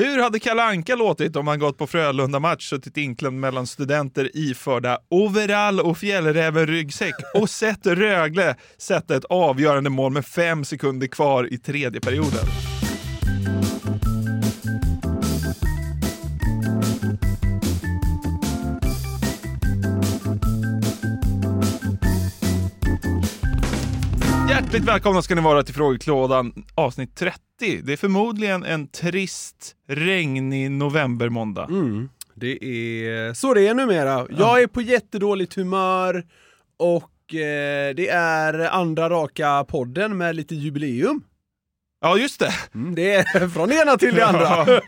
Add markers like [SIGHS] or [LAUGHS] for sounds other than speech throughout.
hur hade Kalle Anka låtit om han gått på Frölunda-match, suttit inklämd mellan studenter iförda overall och fjällräven-ryggsäck och [LAUGHS] sett Rögle sätta ett avgörande mål med fem sekunder kvar i tredje perioden? Hjärtligt välkomna ska ni vara till Frågeklådan avsnitt 30. Det är förmodligen en trist, regnig novembermåndag. Mm. Det är så det är numera. Jag är på jättedåligt humör och eh, det är andra raka podden med lite jubileum. Ja, just det. Mm, det är [LAUGHS] från det ena till det andra.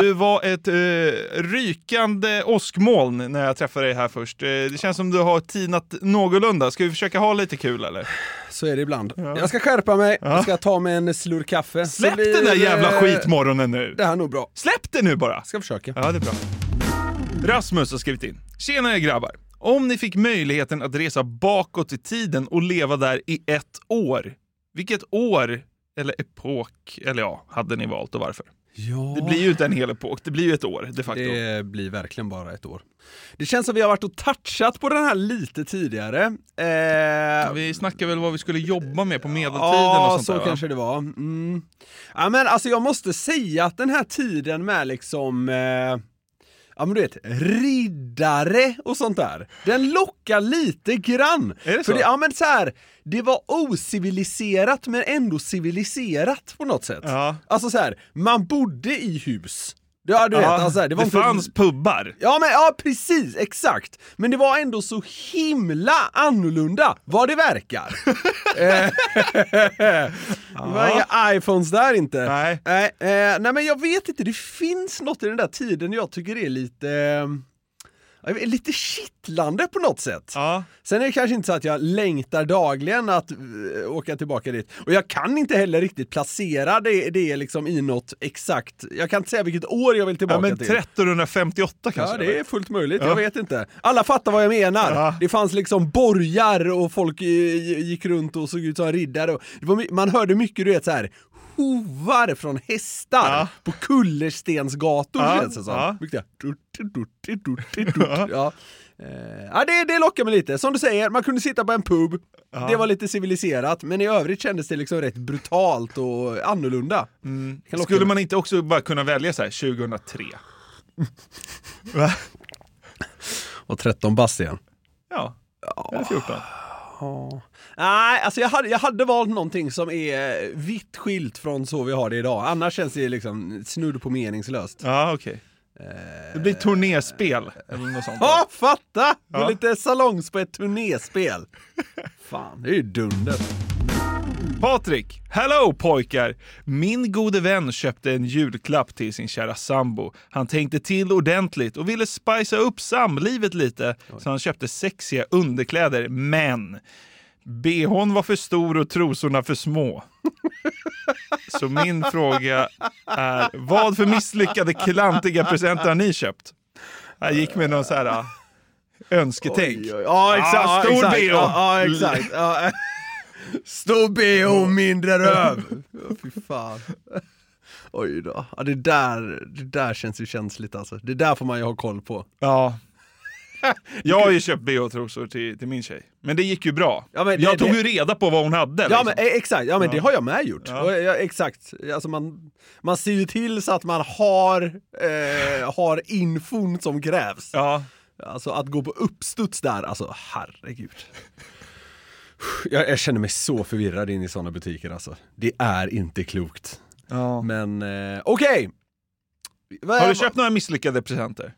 Du var ett eh, rykande åskmoln när jag träffade dig här först. Eh, det känns som du har tinat någorlunda. Ska vi försöka ha lite kul eller? Så är det ibland. Jag ska skärpa mig, jag ska ta mig en slurk kaffe. Släpp blir, den där jävla eh, skitmorgonen nu! Det här är nog bra. Släpp det nu bara! Ska försöka. Ja, det är bra. Rasmus har skrivit in. Tjenare grabbar! Om ni fick möjligheten att resa bakåt i tiden och leva där i ett år, vilket år eller epok, eller ja, hade ni valt och varför? Ja. Det blir ju inte en hel epok, det blir ju ett år de facto. Det blir verkligen bara ett år. Det känns som vi har varit och touchat på den här lite tidigare. Eh, Vi snackade väl vad vi skulle jobba med på medeltiden ja, och sånt så där, va? kanske det var. Mm. Ja, men alltså jag måste säga att den här tiden med liksom eh, Ja men du vet, riddare och sånt där. Den lockar lite grann. Är det För så? ja men så här, det var ociviliserat men ändå civiliserat på något sätt. Ja. Alltså så här, man bodde i hus. Ja du vet, Ja, alltså, det, var inte- fanns pubbar. Ja men ja precis, exakt. Men det var ändå så himla annorlunda vad det verkar. [LAUGHS] Eh, det var inga iPhones där inte. Nej. Nej, eh, nej men jag vet inte, det finns något i den där tiden jag tycker är lite eh, lite kittlande på något sätt. Ja. Sen är det kanske inte så att jag längtar dagligen att eh, åka tillbaka dit. Och jag kan inte heller riktigt placera det, det liksom i något exakt. Jag kan inte säga vilket år jag vill tillbaka Ja, men till. 1358 kanske? Ja, det är fullt möjligt. Ja. Jag vet inte. Alla fattar vad jag menar. Ja. Det fanns liksom borgar och folk eh, gick runt och såg ut som riddare. Man hörde mycket, du vet så här hovar från hästar Ja. på kullerstensgator Ja, känns det som. ja. Ja. Eh, ja, det, det lockar mig lite. Som du säger, man kunde sitta på en pub, det var lite civiliserat, men i övrigt kändes det liksom rätt brutalt och annorlunda. Locka Skulle man inte också bara kunna välja så här 2003? [LAUGHS] Va? Och 13 bast igen. Ja, eller 14. Nej, alltså jag hade, jag hade valt någonting som är vitt skilt från så vi har det idag. Annars känns det liksom snudd på meningslöst. Ja, okej. Det blir turnéspel eller något sånt. Ja, fatta! Ja. lite salongs på ett turnéspel. Fan, det är ju dunder. Patrik! Hello pojkar! Min gode vän köpte en julklapp till sin kära sambo. Han tänkte till ordentligt och ville spicea upp samlivet lite, så han köpte sexiga underkläder, men bhn var för stor och trosorna för små. Så min fråga är, vad för misslyckade klantiga presenter har ni köpt? Jag gick med någon så här äh, önsketänk. Ja, exakt. Ja, stor exakt. bh. Ja, exakt. Ja. Stor bh, mindre röv. Ja, Fy fan. Oj då. Ja, det, där, det där känns ju känsligt alltså. Det där får man ju ha koll på. Ja. [LAUGHS] Jag har ju köpt bh-trosor till, till min tjej. Men det gick ju bra. Ja, men jag det- tog det- ju reda på vad hon hade. Ja liksom. men eh, exakt, ja men Ja. det har jag med gjort. Ja. Och, ja, exakt, alltså man, man ser ju till så att man har, eh, har infon som krävs. ja. Alltså att gå på uppstuds där, alltså herregud. [SIGHS] Jag, jag känner mig så förvirrad in i sådana butiker alltså. Det är inte klokt. Ja. Men eh, okej! Vad- Har du köpt några misslyckade presenter?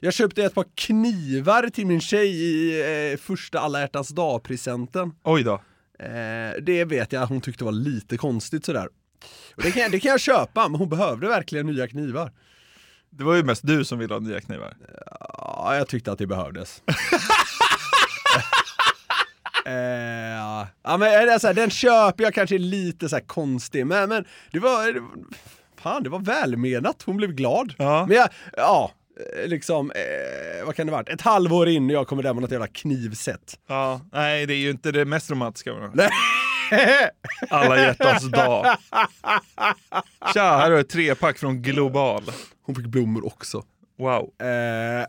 Jag köpte ett par knivar till min tjej i eh, första alla hjärtans dag-presenten. Oj då. Eh, det vet jag hon tyckte var lite konstigt sådär. Och det, kan, jag- det kan jag köpa, men hon behövde verkligen nya knivar. Det var ju mest du som ville ha nya knivar. Ja, jag tyckte att det behövdes. [LAUGHS] eh, ja, men är det så här, den köper jag kanske lite så här konstig, men, men det var... Det, var- fan, det var välmenat. Hon blev glad. Ja. Men jag, ja, eh, liksom, eh, vad kan det varit? Ett halvår in och jag kommer där med något jävla knivset. Ja, nej det är ju inte det mest romantiska. det. Nej. [LAUGHS] Alla hjärtans dag. Tja, här har du ett trepack från Global. Hon fick blommor också. Wow. Eh,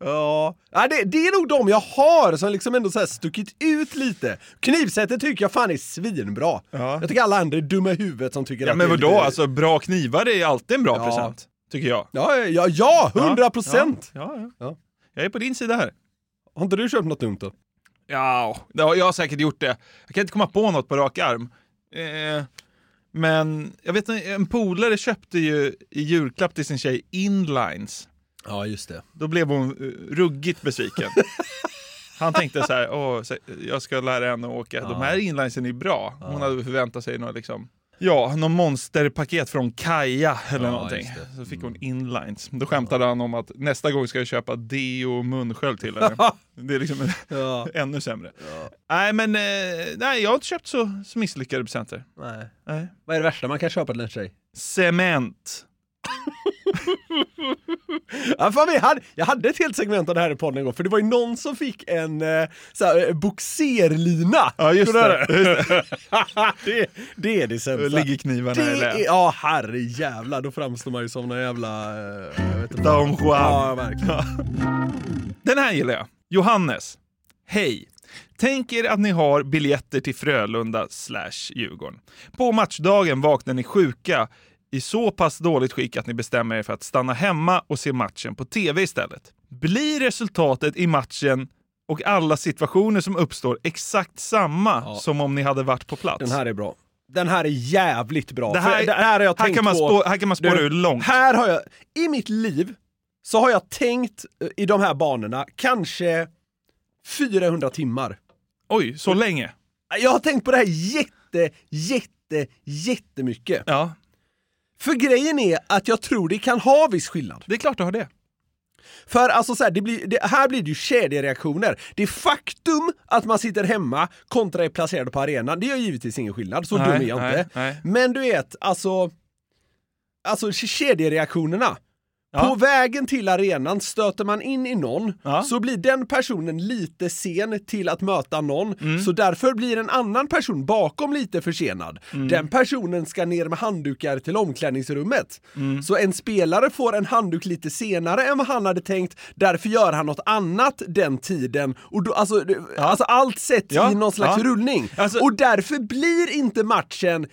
[LAUGHS] ja, det, det är nog de jag har som liksom ändå så här stuckit ut lite. Knivsättet tycker jag fan är svinbra. Ja. Jag tycker alla andra är dumma i huvudet som tycker Ja att men det är vadå, lite- alltså bra knivar är alltid en bra Ja. present. Tycker jag. Ja, ja, ja, hundra procent! Ja, ja, ja. Ja. Jag är på din sida här. Har inte du köpt något dumt då? Ja, ja, jag har säkert gjort det. Jag kan inte komma på något på rak arm. Eh, men jag vet en polare köpte ju i julklapp till sin tjej inlines. Ja, just det. Då blev hon eh, ruggigt besviken. [LAUGHS] Han tänkte så här, Åh, jag ska lära henne att åka. De här inlinesen är bra. Hon hade förväntat sig något liksom, ja, någon monsterpaket från Kaja eller Ja, någonting. Mm. Så fick hon inlines. Då skämtade han om att nästa gång ska jag köpa deo och munskölj till henne. Det är liksom [LAUGHS] Ja. [LAUGHS] ännu sämre. Nej, men eh, nej, jag har inte köpt så, så misslyckade presenter. Nej. Nej. Vad är det värsta man kan köpa till en tjej? Cement. [LAUGHS] Ja, fan, vi hade, jag hade ett helt segment av det här i podden en gång, för det var ju någon som fick en eh, så här, eh, boxerlina. Ja, just det. Just det. [LAUGHS] det, det är det sämsta. Ligger knivarna i Det lä. är, ja herre jävlar, då framstår man ju som någon jävla... eh, Jag vet inte. Don Juan. Ja, verkligen. Den här gillar jag. Johannes. Hej! Tänk er att ni har biljetter till Frölunda slash Djurgården. På matchdagen vaknar ni sjuka i så pass dåligt skick att ni bestämmer er för att stanna hemma och se matchen på TV istället. Blir resultatet i matchen och alla situationer som uppstår exakt samma Ja. som om ni hade varit på plats? Den här är bra. Den här är jävligt bra. Det här- det här har jag här, tänkt kan man på. spå, här kan man spåra ur långt. Här har jag, i mitt liv, så har jag tänkt eh, i de här banorna kanske 400 timmar. Oj, så länge? Jag har tänkt på det här jätte, jätte, jättemycket. Ja, För grejen är att jag tror det kan ha viss skillnad. det är klart du har det. För alltså så här, det blir, det, här blir det ju kedjereaktioner. Det faktum att man sitter hemma kontra är placerad på arenan, det gör givetvis ingen skillnad. Så Nej, dum är jag nej, inte. nej. Men du vet, alltså... Alltså kedjereaktionerna. Ja. På vägen till arenan stöter man in i någon, Ja. så blir den personen lite sen till att möta någon, Mm. så därför blir en annan person bakom lite försenad. Mm. Den personen ska ner med handdukar till omklädningsrummet. Mm. Så en spelare får en handduk lite senare än vad han hade tänkt, därför gör han något annat den tiden. Och då, alltså, det- alltså allt sätts Ja. i någon slags Ja. rullning. Alltså- och därför blir inte matchen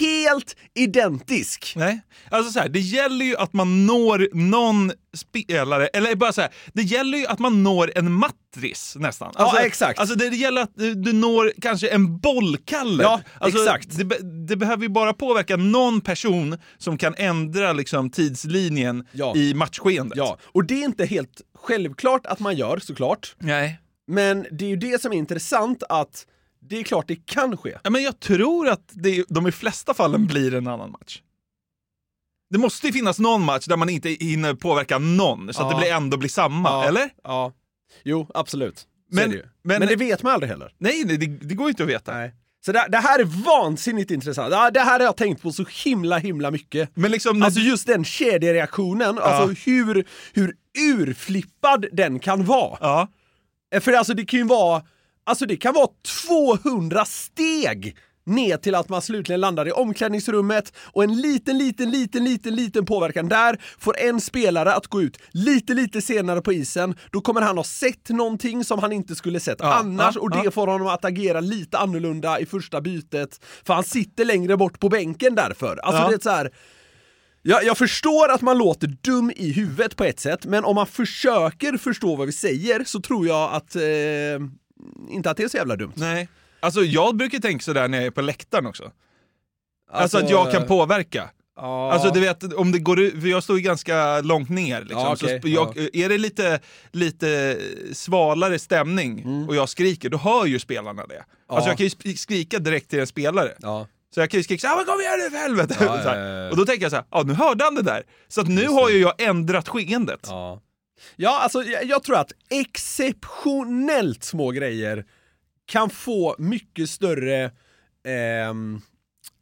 helt identisk. Nej, alltså så här, det gäller ju att man når någon spelare, eller bara så här, det gäller ju att man når en matris nästan. Ja, Alltså, exakt. Alltså det, det gäller att du, du når kanske en bollkalle. Ja, alltså, exakt. Det, det behöver ju bara påverka någon person som kan ändra liksom, tidslinjen Ja. i matchskeendet. Ja, och det är inte helt självklart att man gör såklart. Nej. Men det är ju det som är intressant att det är klart det kan ske. Ja, men jag tror att det, de i flesta fallen blir en annan match. Det måste ju finnas någon match där man inte hinner påverka någon, så att Ja. det blir ändå blir samma, eller? Ja. Jo, absolut. Men- det men- men det vet man aldrig heller. Nej, det, det, det går ju inte att veta. Nej. Så det, det här är vansinnigt intressant. Ja, det här har jag tänkt på så himla, himla mycket. Men liksom, Alltså just den kedjereaktionen, alltså hur, hur urflippad den kan vara. ja. För alltså det kan ju vara, alltså det kan vara 200 steg ner till att man slutligen landar i omklädningsrummet och en liten, liten, liten, liten, liten påverkan där får en spelare att gå ut lite, lite senare på isen. Då kommer han ha sett någonting som han inte skulle sett Ja, annars ja, och det ja. får honom att agera lite annorlunda i första bytet. För han sitter längre bort på bänken därför. Alltså det är så här. Jag, jag förstår att man låter dum i huvudet på ett sätt, men om man försöker förstå vad vi säger så tror jag att... Eh, inte att det är så jävla dumt. Nej. Alltså jag brukar tänka sådär när jag är på läktaren också. Alltså, att jag kan påverka. Ja. Alltså du vet, om det går ut, för jag står ju ganska långt ner liksom. Så sp- jag, Är det lite, lite svalare stämning Mm. och jag skriker, då hör ju spelarna det. Alltså jag kan ju skrika direkt till en spelare. Ja. Så jag kan ju skrika såhär, "Men kom igen nu för helvete! [LAUGHS] Ja, ja, ja. Och då tänker jag så här, ja nu hörde han det där. Så att nu har ju jag ändrat skeendet. Ja. Ja, alltså jag, jag tror att exceptionellt små grejer kan få mycket större ehm,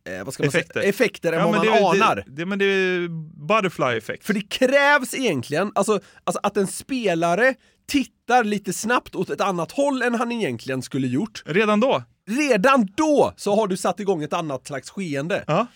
eh, vad ska man Effekter. Säga? effekter än Ja, vad man det, anar. Det, det, men det är butterfly effekt. För det krävs egentligen, alltså, alltså att en spelare tittar lite snabbt åt ett annat håll än han egentligen skulle gjort. Redan då? Redan då så har du satt igång ett annat slags skeende. Ja.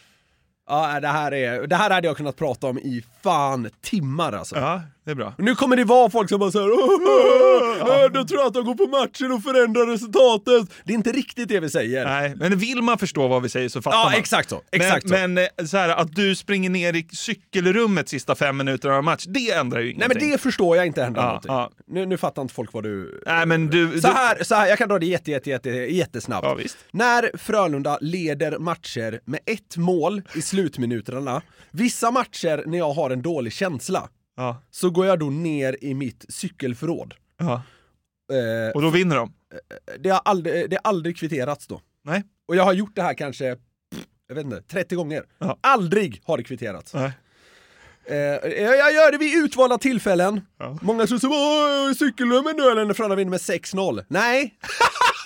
Ja, det här, är, det här hade jag kunnat prata om i fan timmar alltså. Ja, det är bra. Nu kommer det vara folk som bara säger Åh, då tror jag att de går på matchen och förändrar resultatet. Det är inte riktigt det vi säger. Nej, men vill man förstå vad vi säger så fattar Ja, man. exakt så. Exakt så. men men eh, så här, att du springer ner i cykelrummet sista fem minuterna av match, det ändrar ju Nej ingenting. men det förstår jag inte händer Ja, någonting. ja. Nu, nu fattar inte folk vad du... Nej, men du... Så du... här, så här, jag kan dra det jätte, jätte, jätte, jättesnabbt. Ja, visst. När Frölunda leder matcher med ett mål i slutminuterna, vissa matcher när jag har en dålig känsla, Ja, så går jag då ner i mitt cykelförråd. ja. Eh, Och då vinner de. det, har aldrig, det har aldrig kvitterats då. Nej. Och jag har gjort det här kanske, pff, jag vet inte, 30 gånger. Ja. Aldrig har det kvitterats. Nej. Eh, jag gör det vid utvalda tillfällen. Ja. Många tror så cykelrummen nu eller när Frölunda vinner med 6-0. Nej! [LAUGHS]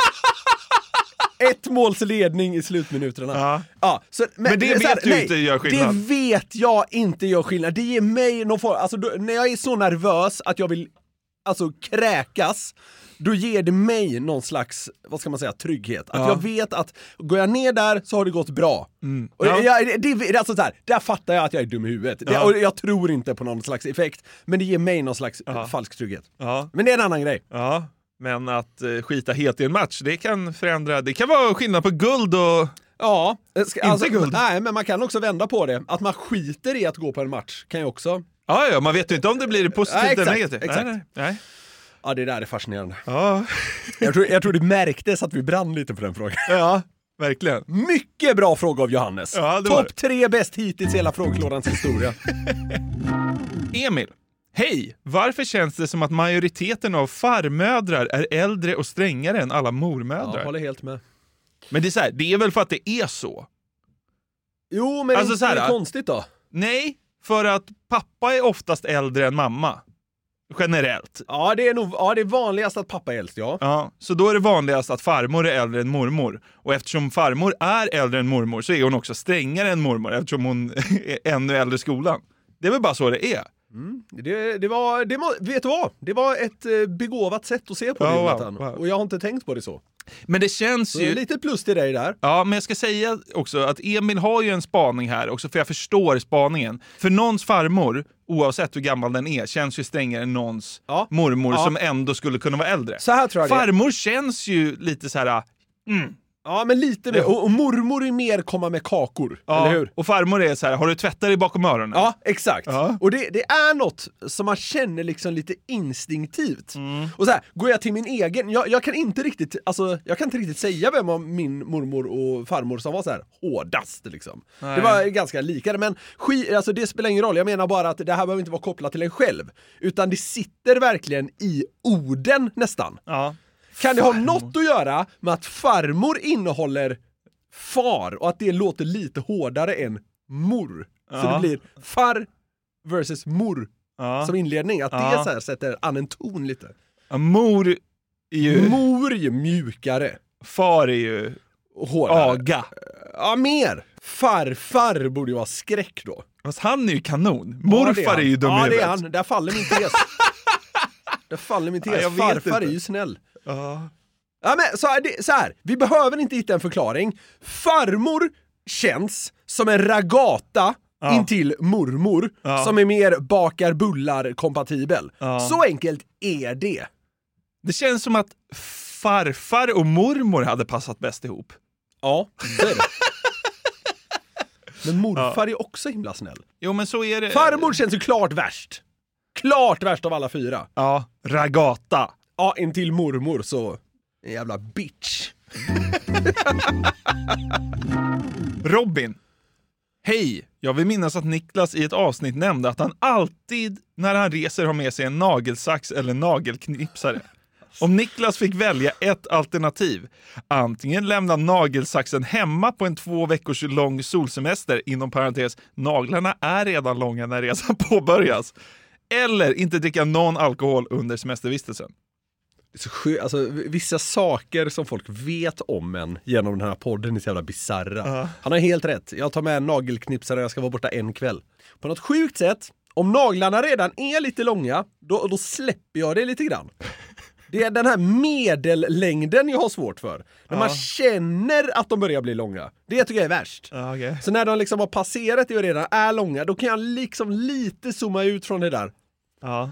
Ett måls ledning i slutminuterna. Ja. Ja, så, Men det så här, vet du nej, inte gör skillnad. Det vet jag inte gör skillnad. Det ger mig någon form, alltså då, när jag är så nervös att jag vill alltså kräkas, då ger det mig någon slags, vad ska man säga, trygghet. Att Ja. jag vet att går jag ner där så har det gått bra. Och Ja. jag, det, det, alltså så här, där fattar jag att jag är dum i huvudet. Det, Ja. och jag tror inte på någon slags effekt, men det ger mig någon slags falsk trygghet. Men det är en annan grej. Men att eh, skita helt i en match, det kan förändra. Det kan vara skillnad på guld och... Ja, eh, ska, Inte guld. Nej, men man kan också vända på det. Att man skiter i att gå på en match kan ju också... Ja, ja, man vet ju inte om det blir positivt Nej, eller exakt, negativt. exakt. Nej, nej, nej. Ja, det där är fascinerande. Ja. Jag tror, jag tror det märktes att vi brann lite för den frågan. [LAUGHS] ja, verkligen. Mycket bra fråga av Johannes. Ja, Topp tre bäst hittills i hela frågelådans historia. [LAUGHS] Emil. Hej! Varför känns det som att majoriteten av farmödrar är äldre och strängare än alla mormödrar? Ja, håller helt med. Men det är, så här, det är väl för att det är så? Jo, men Alltså, inte så här, det är konstigt då? Nej, för att pappa är oftast äldre än mamma. Generellt. Ja, det är nog ja, det är vanligast att pappa är äldst, ja. Ja, så då är det vanligast att farmor är äldre än mormor. Och eftersom farmor är äldre än mormor så är hon också strängare än mormor eftersom hon [LAUGHS] är ännu äldre i skolan. Det är väl bara så det är. Det, det var, det var, vet du vad? Det var ett eh, begåvat sätt att se på det, wow, Jonathan. wow. Och jag har inte tänkt på det så. Men det känns Så ju... lite plus till dig där. Ja, men jag ska säga också att Emil har ju en spaning här också, för jag förstår spaningen. För någons farmor, oavsett hur gammal den är, känns ju strängare än någons Ja. mormor Ja. som ändå skulle kunna vara äldre. Så här tror jag det. Farmor känns ju lite så här... Mm, Ja, men lite mer. Och, och mormor är mer komma med kakor, ja, eller hur? Och farmor är så här, har du tvättat dig bakom öronen? Ja, exakt. Ja. Och det, det är något som man känner liksom lite instinktivt. Mm. Och så här, går jag till min egen, jag, jag kan inte riktigt, alltså, jag kan inte riktigt säga vem av min mormor och farmor som var så här hårdast liksom. Nej. Det var ganska lika, men skit, alltså, det spelar ingen roll. Jag menar bara att det här behöver inte vara kopplat till en själv, utan det sitter verkligen i orden nästan. Ja. Kan det ha något att göra med att farmor innehåller far och att det låter lite hårdare än mor? Så Ja. det blir far versus mor Ja. som inledning. Att Ja. det så här sätter an en ton lite. Ja, Mor är ju... Mor är ju mjukare Far är ju hårdare. aga. Ja, mer! Farfar borde ju vara skräck då. Fast han är ju kanon. Ja, Morfar han. är ju dum Ja, det är han. Där faller min tes. [LAUGHS] Där faller min tes. Ja, Farfar inte. är ju snäll. Ja. Ja men så här, det, så här, vi behöver inte hitta en förklaring. Farmor känns som en ragata Ja. intill mormor Ja. som är mer bakar bullar kompatibel. Ja. Så enkelt är det. Det känns som att farfar och mormor hade passat bäst ihop. Ja, så är det. Men morfar är också himla snäll. Jo men så är det. Farmor känns ju klart värst. Klart värst av alla fyra. Ja, ragata. Ja, intill mormor så... En jävla bitch. Robin. Hej! Jag vill minnas att Niklas i ett avsnitt nämnde att han alltid när han reser har med sig en nagelsax eller nagelknipsare. Om Niklas fick välja ett alternativ, antingen lämna nagelsaxen hemma på en två veckors lång solsemester, inom parentes, naglarna är redan långa när resan [LAUGHS] påbörjas, eller inte dricka någon alkohol under semestervistelsen. Det är så skö- alltså, vissa saker som folk vet om en genom den här podden är så jävla bisarra. Han har helt rätt. Jag tar med en nagelknipsare och jag ska vara borta en kväll. På något sjukt sätt, om naglarna redan är lite långa, då, då släpper jag det lite grann. Det är den här medellängden jag har svårt för. När man känner att de börjar bli långa. Det tycker jag är värst. Ja, okay. Så när de liksom har passerat det och redan är långa, då kan jag liksom lite zooma ut från det där. ja.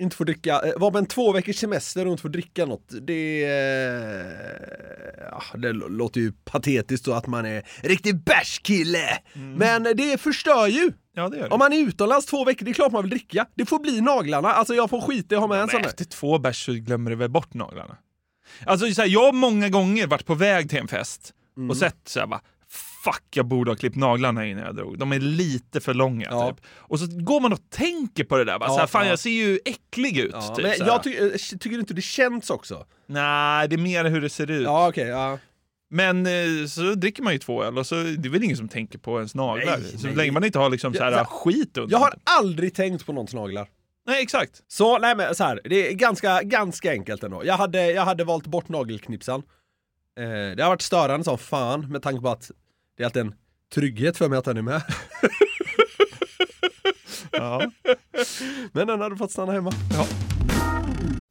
Inte få dricka, eh, vara på en två veckors semester och inte få dricka något, det... eh, Ja, det låter ju patetiskt så att man är riktig bärskille! Men det förstör ju! ja, det gör det. Om man är utomlands två veckor, det är klart man vill dricka. Det får bli naglarna, alltså jag får skita i att ha med en Men sån efter två bärs så glömmer du väl bort naglarna? Alltså så här, jag har många gånger varit på väg till en fest Mm. och sett så här, bara, fuck jag borde ha klippt naglarna innan jag drog. De är lite för långa Ja. typ. Och så går man och tänker på det där, bara, Ja, så här, fan ja. jag ser ju äcklig ut. Ja, typ, men jag ty eh, tycker inte det känns också. Nej, det är mer hur det ser ut. Ja, okej, ja. Men eh, så dricker man ju två öl och så det är väl ingen som tänker på ens naglar. Nej, så nej. länge man inte har liksom så här, Ja, så här, skit under. Jag har aldrig tänkt på någons naglar. Nej, exakt. Så, nej men så här, det är ganska, ganska enkelt ändå. Jag hade, jag hade valt bort nagelknipsan. Eh, det har varit störande som fan med tanke på att det är alltid en trygghet för mig att den är med. [LAUGHS] Ja. Men den hade fått stanna hemma. Ja.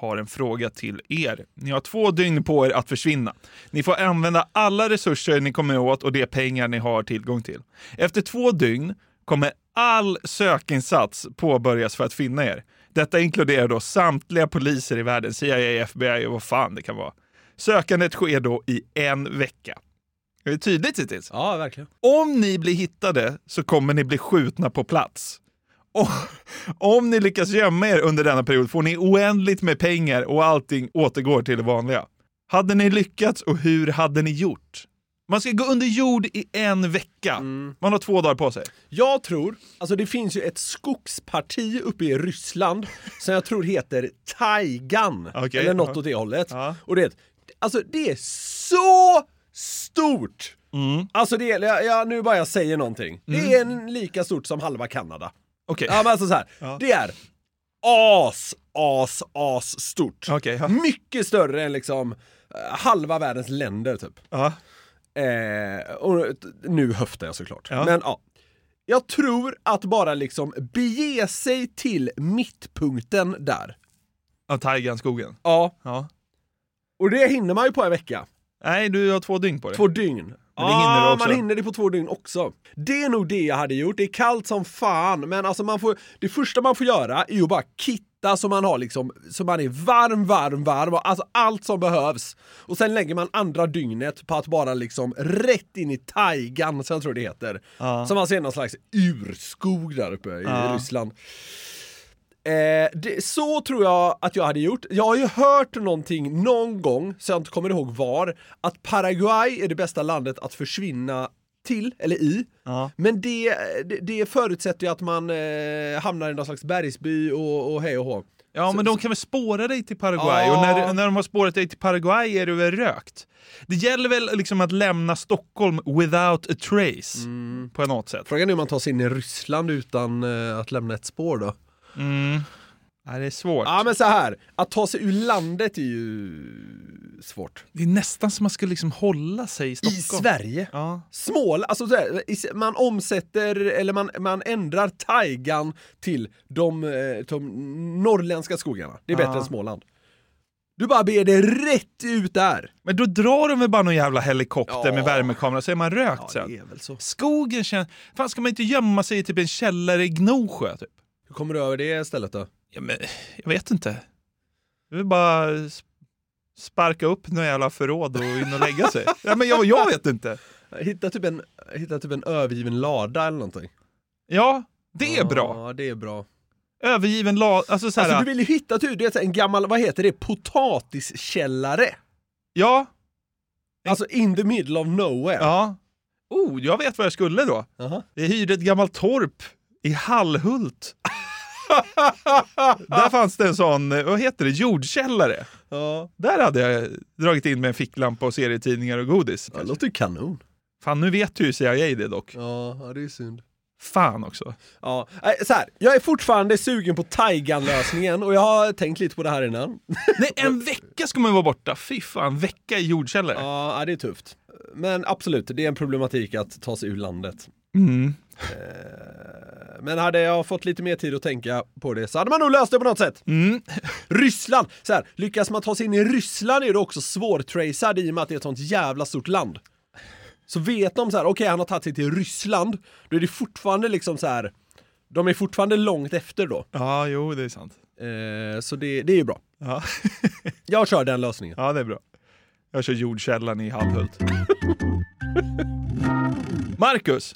Har en fråga till er. Ni har två dygn på er att försvinna. Ni får använda alla resurser ni kommer åt och de pengar ni har tillgång till. Efter två dygn kommer all sökinsats påbörjas för att finna er. Detta inkluderar då samtliga poliser i världen, CIA, FBI och vad fan det kan vara. Sökandet sker då i en vecka. Är det tydligt hittills? Ja, verkligen. Om ni blir hittade så kommer ni bli skjutna på plats. Och, om ni lyckas gömma er under denna period får ni oändligt med pengar och allting återgår till det vanliga. Hade ni lyckats och hur hade ni gjort? Man ska gå under jord i en vecka. Man har två dagar på sig. Jag tror, alltså det finns ju ett skogsparti uppe i Ryssland som jag tror heter Taigan. Okej, eller något ja. åt det hållet. Ja. Och det, alltså det är så stort! Mm. Alltså det är, jag, jag, nu bara jag säger någonting. Det är en lika stort som halva Kanada. Okej. Ja men alltså så här. Ja. det är as, as, as stort. Okej, ja. Mycket större än liksom eh, halva världens länder typ. Ja. Eh, och nu höftar jag såklart. Ja. Men ja. Jag tror att bara liksom bege sig till mittpunkten där. Av Taigan-skogen. Ja. Ja. Och det hinner man ju på en vecka. Nej, du har två dygn på dig. Två dygn. Men det hinner du också. man hinner det på två dygn också. Det är nog det jag hade gjort. Det är kallt som fan, men alltså man får, det första man får göra är ju bara kitta så man har liksom, så man är varm, varm, varm, alltså allt som behövs. Och sen lägger man andra dygnet på att bara liksom rätt in i taigan, som jag tror det heter. Ja. Som man ser någon slags urskog där uppe i Ja. Ryssland. Eh, det, så tror jag att jag hade gjort. Jag har ju hört någonting någon gång, så jag inte kommer ihåg var, att Paraguay är det bästa landet att försvinna till, eller i. Ja. Men det, det, det förutsätter ju att man eh, hamnar i någon slags bergsby och, och hej och hå. Ja, men de kan väl spåra dig till Paraguay? Ja. Och när, när de har spårat dig till Paraguay är du väl rökt? Det gäller väl liksom att lämna Stockholm without a trace, Mm. på något sätt. Frågan är hur man tar sig in i Ryssland utan eh, att lämna ett spår då. Mm. Ja, det är svårt. Ja men så här, att ta sig ur landet är ju svårt. Det är nästan som man ska liksom hålla sig i Stockholm. I Sverige? Ja. Smål, alltså så här, i- man omsätter, eller man, man ändrar taigan till de, eh, de norrländska skogarna. Det är bättre Ja. än Småland. Du bara ber det rätt ut där. Men då drar de väl bara någon jävla helikopter Ja. med värmekamera så är man rökt Ja, sen. det är väl så. Skogen känns... Fan, ska man inte gömma sig i typ en källare i Gnosjö? Typ? Hur kommer du över det stället då? Ja, men, jag vet inte. Är väl bara sp- sparka upp några jävla förråd och in och lägga sig. [LAUGHS] ja, men jag, jag vet inte. Hitta typ, en, hitta typ en övergiven lada eller någonting. Ja, det är bra. Ja, det är bra. Övergiven la... Alltså så här, Alltså du vill ju hitta typ, här, en gammal, vad heter det, potatiskällare. Ja, Alltså in the middle of nowhere. ja. Oh, jag vet vad jag skulle då. Jaha. Jag hyrde ett gammalt torp i Hallhult. [LAUGHS] Där fanns det en sån, eh, vad heter det, jordkällare. Ja, Där hade jag dragit in med en ficklampa och serietidningar och godis. det låter ju kanon. Fan, nu vet ju CIA det dock. Ja, ja det är synd. Fan också. Ja, så här, jag är fortfarande sugen på Taigan-lösningen och jag har tänkt lite på det här innan. Nej, en vecka ska man vara borta. Fy fan, en vecka i jordkällare. Ja, ja, det är tufft. Men absolut, det är en problematik att ta sig ur landet. Mm. Men hade jag fått lite mer tid att tänka på det så hade man nog löst det på något sätt. Mm. [LAUGHS] Ryssland! Så här, lyckas man ta sig in i Ryssland är det också svårtracead i och med att det är ett sånt jävla stort land. Så vet de så här, okej han har tagit sig till Ryssland, då är det fortfarande liksom så här. De är fortfarande långt efter då. Ja, jo, det är sant. Eh, så det, det är ju bra. Ja. [LAUGHS] Jag kör den lösningen. ja, det är bra. Jag kör jordkällaren i Hallhult. [LAUGHS] Marcus,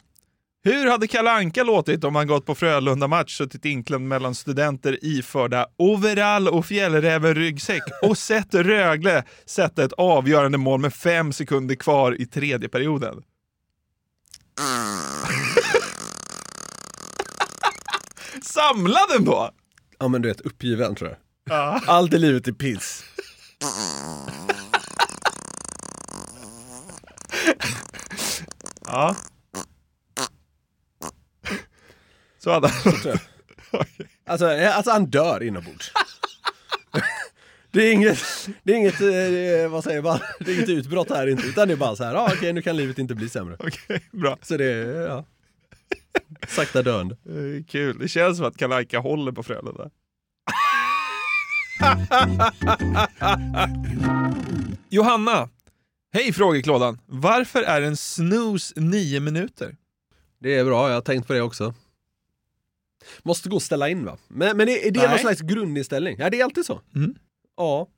hur hade Kalle Anka låtit om han gått på Frölunda-match suttit inklämd mellan studenter iförda overall och fjällräven-ryggsäck och sett Rögle sätta ett avgörande mål med fem sekunder kvar i tredje perioden? [LAUGHS] Samlad ändå! Ja men du vet, uppgiven tror jag. Ja. Allt i livet är piss. ja. Så hade han tror [LAUGHS] Alltså, eh, alltså han dör inombords. Det är inget, det är inget, eh, vad säger man, det är inget utbrott här inte, utan det är bara så här, ah, okej nu kan livet inte bli sämre. Okej, bra. Så det ja. Sakta döende. Eh, Kul. Det känns som att Kalle Anka håller på Frölunda. [LAUGHS] Johanna! Hej frågeklådan! Varför är en snooze nio minuter? Det är bra, jag har tänkt på det också. Måste gå och ställa in va? Men, men är, är det Nej. någon slags grundinställning? Ja, det är alltid så. Mm. Ja.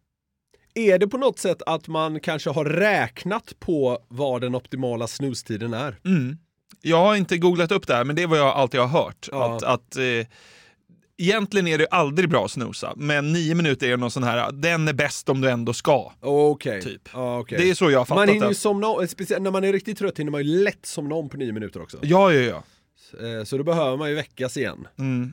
Är det på något sätt att man kanske har räknat på vad den optimala snustiden är? Mm. Jag har inte googlat upp det här, men det är vad jag alltid har hört. Ja. Att, att, eh, egentligen är det aldrig bra att snosa, men nio minuter är någon sån här, den är bäst om du ändå ska. Okej. Typ. Okej. Det är så jag har fattat Man hinner det. ju somna om, speciellt när man är riktigt trött hinner man ju lätt somna om på nio minuter också. Ja, ja, ja. Eh, Så då behöver man ju väckas igen. Mm.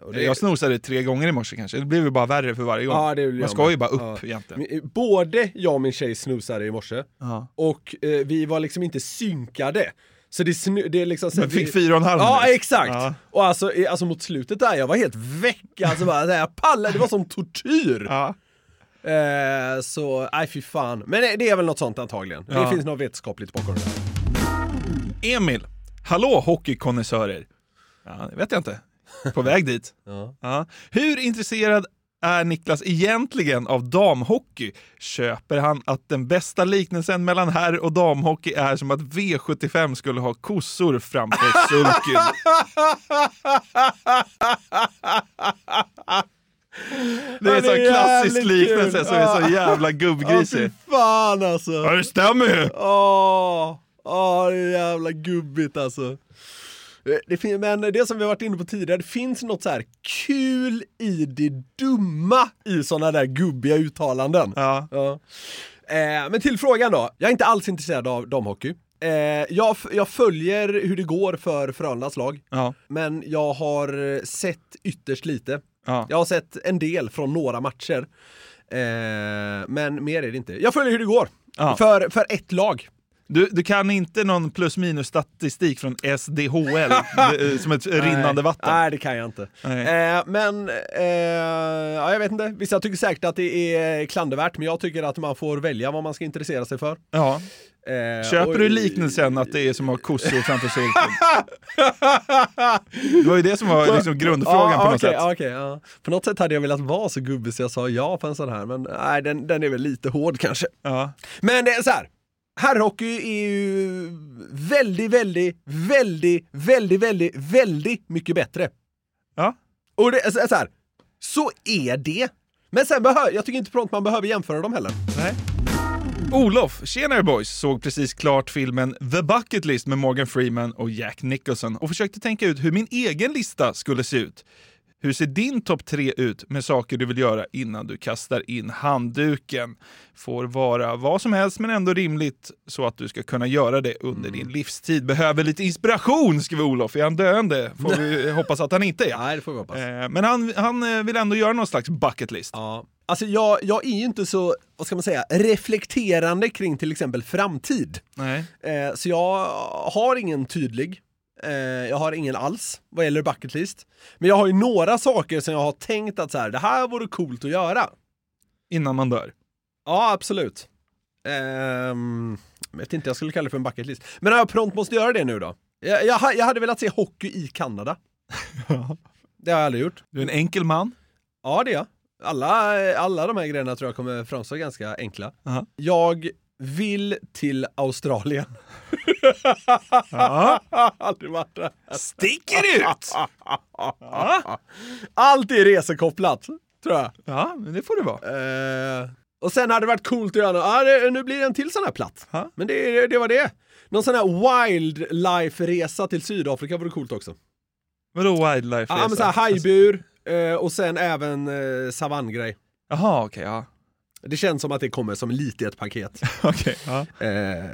Och det- Jag snosade tre gånger i morse kanske. Det blev ju bara värre för varje gång. Ja, Man ska ju man. bara upp Ja. egentligen. Eh, Både jag och min tjej snusade i morse Ja. och eh, vi var liksom inte synkade. Så det, snu, det är liksom... Så Men fick fyra och en halv Ja, exakt! Ja. Och alltså, alltså mot slutet där, jag var helt väck. Alltså bara, jag pallade, det var som tortyr. Ja. Eh, så, nej fy fan. Men det- är väl något sånt antagligen. Det finns något vetenskapligt bakom det där. Emil. Hallå hockeykonnässörer. Ja, det vet jag inte. På väg dit. [LAUGHS] Ja. Ja. Hur intresserad är Niklas egentligen av damhockey? Köper han att den bästa liknelsen mellan herr och damhockey är som att V75 skulle ha kossor framför sulken? [LAUGHS] Det är en Ja, sån klassisk liknelse som är så Ja. jävla Ja, gubbgrisig. fy fan alltså! Ja, det stämmer ju! Åh, det är jävla gubbigt alltså. Det- Det men det som vi har varit inne på tidigare, det finns något så här kul i det dumma i sådana där gubbiga uttalanden. Ja. Ja. Eh, men till frågan då, jag är inte alls intresserad av damhockey. Eh, jag, jag följer hur det går för Frölundas lag, Ja. men jag har eh, sett ytterst lite. Ja. Jag har sett en del från några matcher. Eh, men mer är det inte. Jag följer hur det går. För, för ett lag. Du, du kan inte någon plus minus statistik från SDHL [LAUGHS] som ett rinnande vatten? Nej, det kan jag inte. Eh, men, eh, ja, jag vet inte. Vissa tycker säkert att det är klandervärt, men jag tycker att man får välja vad man ska intressera sig för. Ja. Eh, Köper och- du liknelsen att det är som att ha kossor framför sulken? Det var ju det som var liksom [LAUGHS] grundfrågan Ja, på något okej, sätt. okej, ja. På något sätt hade jag velat vara så gubbig så jag sa ja på en sån här, men nej, den, den är väl lite hård kanske. Ja. Men det är så här. Herrhockey är ju väldigt, väldigt, väldigt, väldigt, väldigt, väldigt mycket bättre. Ja. Och det så så här. Så är det. Men sen behöver, jag tycker inte något man behöver jämföra dem heller. Nej. Olof, tjenare boys, såg precis klart filmen The Bucket List med Morgan Freeman och Jack Nicholson och försökte tänka ut hur min egen lista skulle se ut. Hur ser din topp tre ut med saker du vill göra innan du kastar in handduken? Får vara vad som helst men ändå rimligt så att du ska kunna göra det under din livstid. Behöver lite inspiration, skriver Olof. Är han döende? Får vi [LAUGHS] hoppas att han inte är. Nej, det får vi hoppas. Eh, Men han, han eh, vill ändå göra någon slags bucket list. Ja. Alltså jag, jag är ju inte så, vad ska man säga, reflekterande kring till exempel framtid. Nej. Eh, så jag har ingen tydlig. Eh, jag har ingen alls vad gäller bucket list. Men jag har ju några saker som jag har tänkt att så här, det här vore coolt att göra. Innan man dör. Ja, absolut. Ehm, jag vet inte, jag skulle kalla det för en bucket list. Men jag prompt måste göra det nu då. Jag, jag, jag hade velat se hockey i Kanada. [LAUGHS] Det har jag aldrig gjort. Du är en enkel man. Ja, det är jag. Alla, alla de här grejerna tror jag kommer framstå ganska enkla. Aha. Jag vill till Australien. Ja. [LAUGHS] Aldrig varit där. Sticker ut! [LAUGHS] Allt är resekopplat, tror jag. Ja, men det får det vara. Eh, och sen hade det varit coolt att göra något. Ah, det, nu blir det en till sån här plats. Ja. Men det, det var det. Någon sån här wildlife-resa till Sydafrika vore coolt också. Vadå wildlife Ja, men så här hajbur eh, och sen även eh, savanngrej. Jaha, okej. ja. Det känns som att det kommer som lite i ett paket. [LAUGHS] Okej, ja. Eh,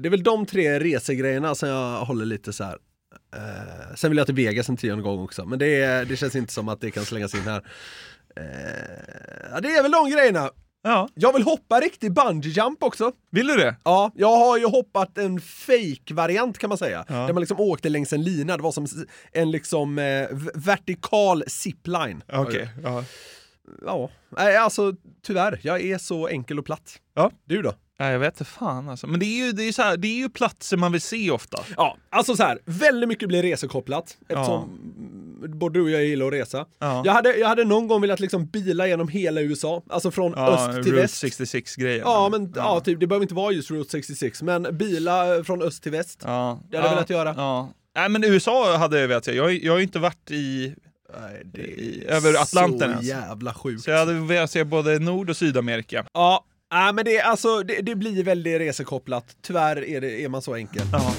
det är väl de tre resegrejerna som jag håller lite så här. Eh, sen vill jag till Vegas en tionde gång också, men det, det känns inte som att det kan slängas in här. Eh, det är väl de grejerna. ja. Jag vill hoppa riktig bungee jump också. Vill du det? Ja, jag har ju hoppat en fake-variant kan man säga. Ja. Där man liksom åkte längs en lina, det var som en liksom vertikal zipline. Okej. Ja. Ja, nej alltså tyvärr, jag är så enkel och platt. Ja. Du då? Nej, jag vet inte fan alltså. Men det är, ju, det, är så här, det är ju platser man vill se ofta. Ja, alltså så här, väldigt mycket blir resekopplat eftersom mm, både du och jag gillar att resa. Ja. Jag, hade, jag hade någon gång velat liksom bila genom hela USA, alltså från Ja, öst till Route väst. 66-grejen. Ja, men ja. typ, det behöver inte vara just Route 66, men bila från öst till väst. Ja. Det hade jag ja. velat göra. Ja. Nej, men USA hade jag velat se. Jag, jag har ju inte varit i... Nej, det I- över Atlanten så ens. jävla sjukt. Så jag hade velat se både Nord och Sydamerika. Ja, nej, men det, alltså, det, det blir väldigt resekopplat. Tyvärr är, det, är man så enkel. Ja.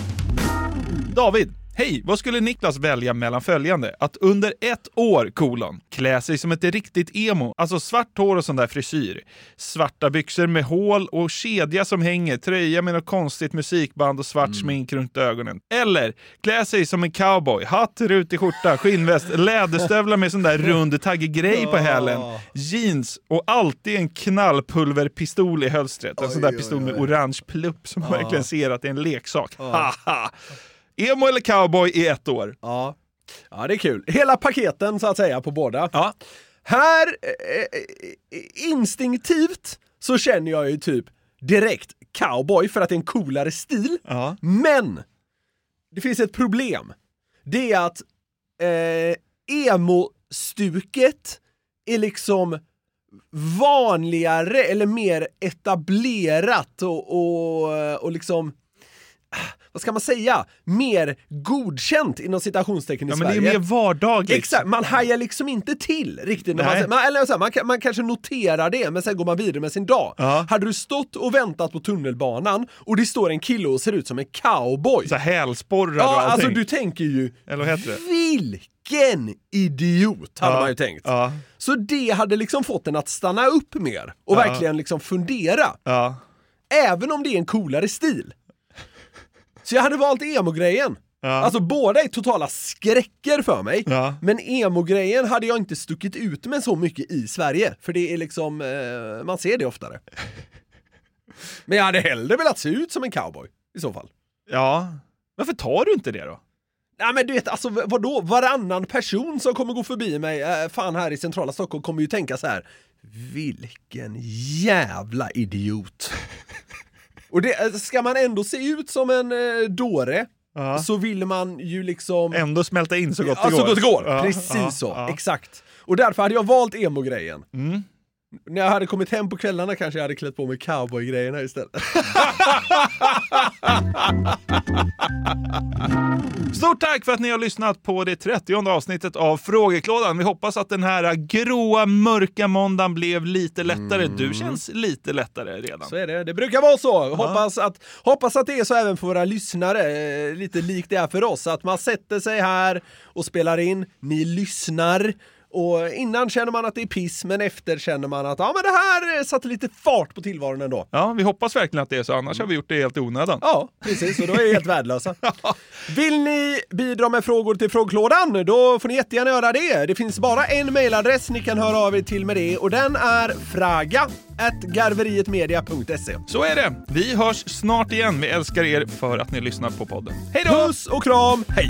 David, Hej, vad skulle Niklas välja mellan följande? Att under ett år, kolon, klä sig som ett riktigt emo, alltså svart hår och sån där frisyr. Svarta byxor med hål och kedja som hänger, tröja med något konstigt musikband och svart smink runt ögonen. Eller klä sig som en cowboy, hatt, rutig skjorta, skinnväst, läderstövlar med sån där rund taggig grej på hälen, jeans och alltid en knallpulverpistol i hölstret. En sån där pistol med orange plupp som man verkligen ser att det är en leksak. Haha! Emo eller cowboy i ett år. Ja. ja, det är kul. Hela paketen så att säga på båda. Ja. Här, eh, eh, instinktivt, så känner jag ju typ direkt cowboy för att det är en coolare stil. Ja. Men! Det finns ett problem. Det är att eh, emo-stuket är liksom vanligare eller mer etablerat och, och, och liksom vad ska man säga, mer godkänt inom citationstecken i Ja, men det Sverige. är mer vardagligt. Exakt, man hajar liksom inte till riktigt. När man, man, eller så här, man, man kanske noterar det, men sen går man vidare med sin dag. Ja. Hade du stått och väntat på tunnelbanan och det står en kille och ser ut som en cowboy. Så här hälsporrar ja, och allting. alltså du tänker ju, Eller vad heter det? vilken idiot, hade Ja, man ju tänkt. Ja, Så det hade liksom fått en att stanna upp mer och verkligen liksom fundera. Även om det är en coolare stil. Så jag hade valt emo-grejen. Ja. Alltså båda är totala skräcker för mig. Ja. Men emo-grejen hade jag inte stuckit ut med så mycket i Sverige. För det är liksom, eh, man ser det oftare. [LAUGHS] Men jag hade hellre velat se ut som en cowboy i så fall. ja. Varför tar du inte det då? Nej men du vet, alltså vadå? Varannan person som kommer gå förbi mig, eh, fan här i centrala Stockholm, kommer ju tänka så här. Vilken jävla idiot. [LAUGHS] Och det, eh, ska man ändå se ut som en eh, dåre, Ja. så vill man ju liksom... Ändå smälta in så gott ja, det går. så gott det går. Ja, Precis ja, så, ja. exakt. Och därför hade jag valt emo-grejen. Mm. När jag hade kommit hem på kvällarna kanske jag hade klätt på mig cowboy-grejerna istället. [LAUGHS] Stort tack för att ni har lyssnat på det 30 avsnittet av Frågeklådan. Vi hoppas att den här gråa, mörka måndagen blev lite lättare. Du känns lite lättare redan. Så är det, det brukar vara så. Hoppas, att, hoppas att det är så även för våra lyssnare, eh, lite likt det är för oss. Att man sätter sig här och spelar in, ni lyssnar. Och innan känner man att det är piss, men efter känner man att ja, men det här satte lite fart på tillvaron ändå. Ja, vi hoppas verkligen att det är så, annars har vi gjort det helt i onödan. Ja, precis. Och då är vi helt värdelösa. [LAUGHS] Vill ni bidra med frågor till frågeklådan? Då får ni jättegärna göra det. Det finns bara en mailadress ni kan höra av er till med det och den är fraga garverietmedia.se. Så är det. Vi hörs snart igen. Vi älskar er för att ni lyssnar på podden. Hej då! Puss och kram, hej!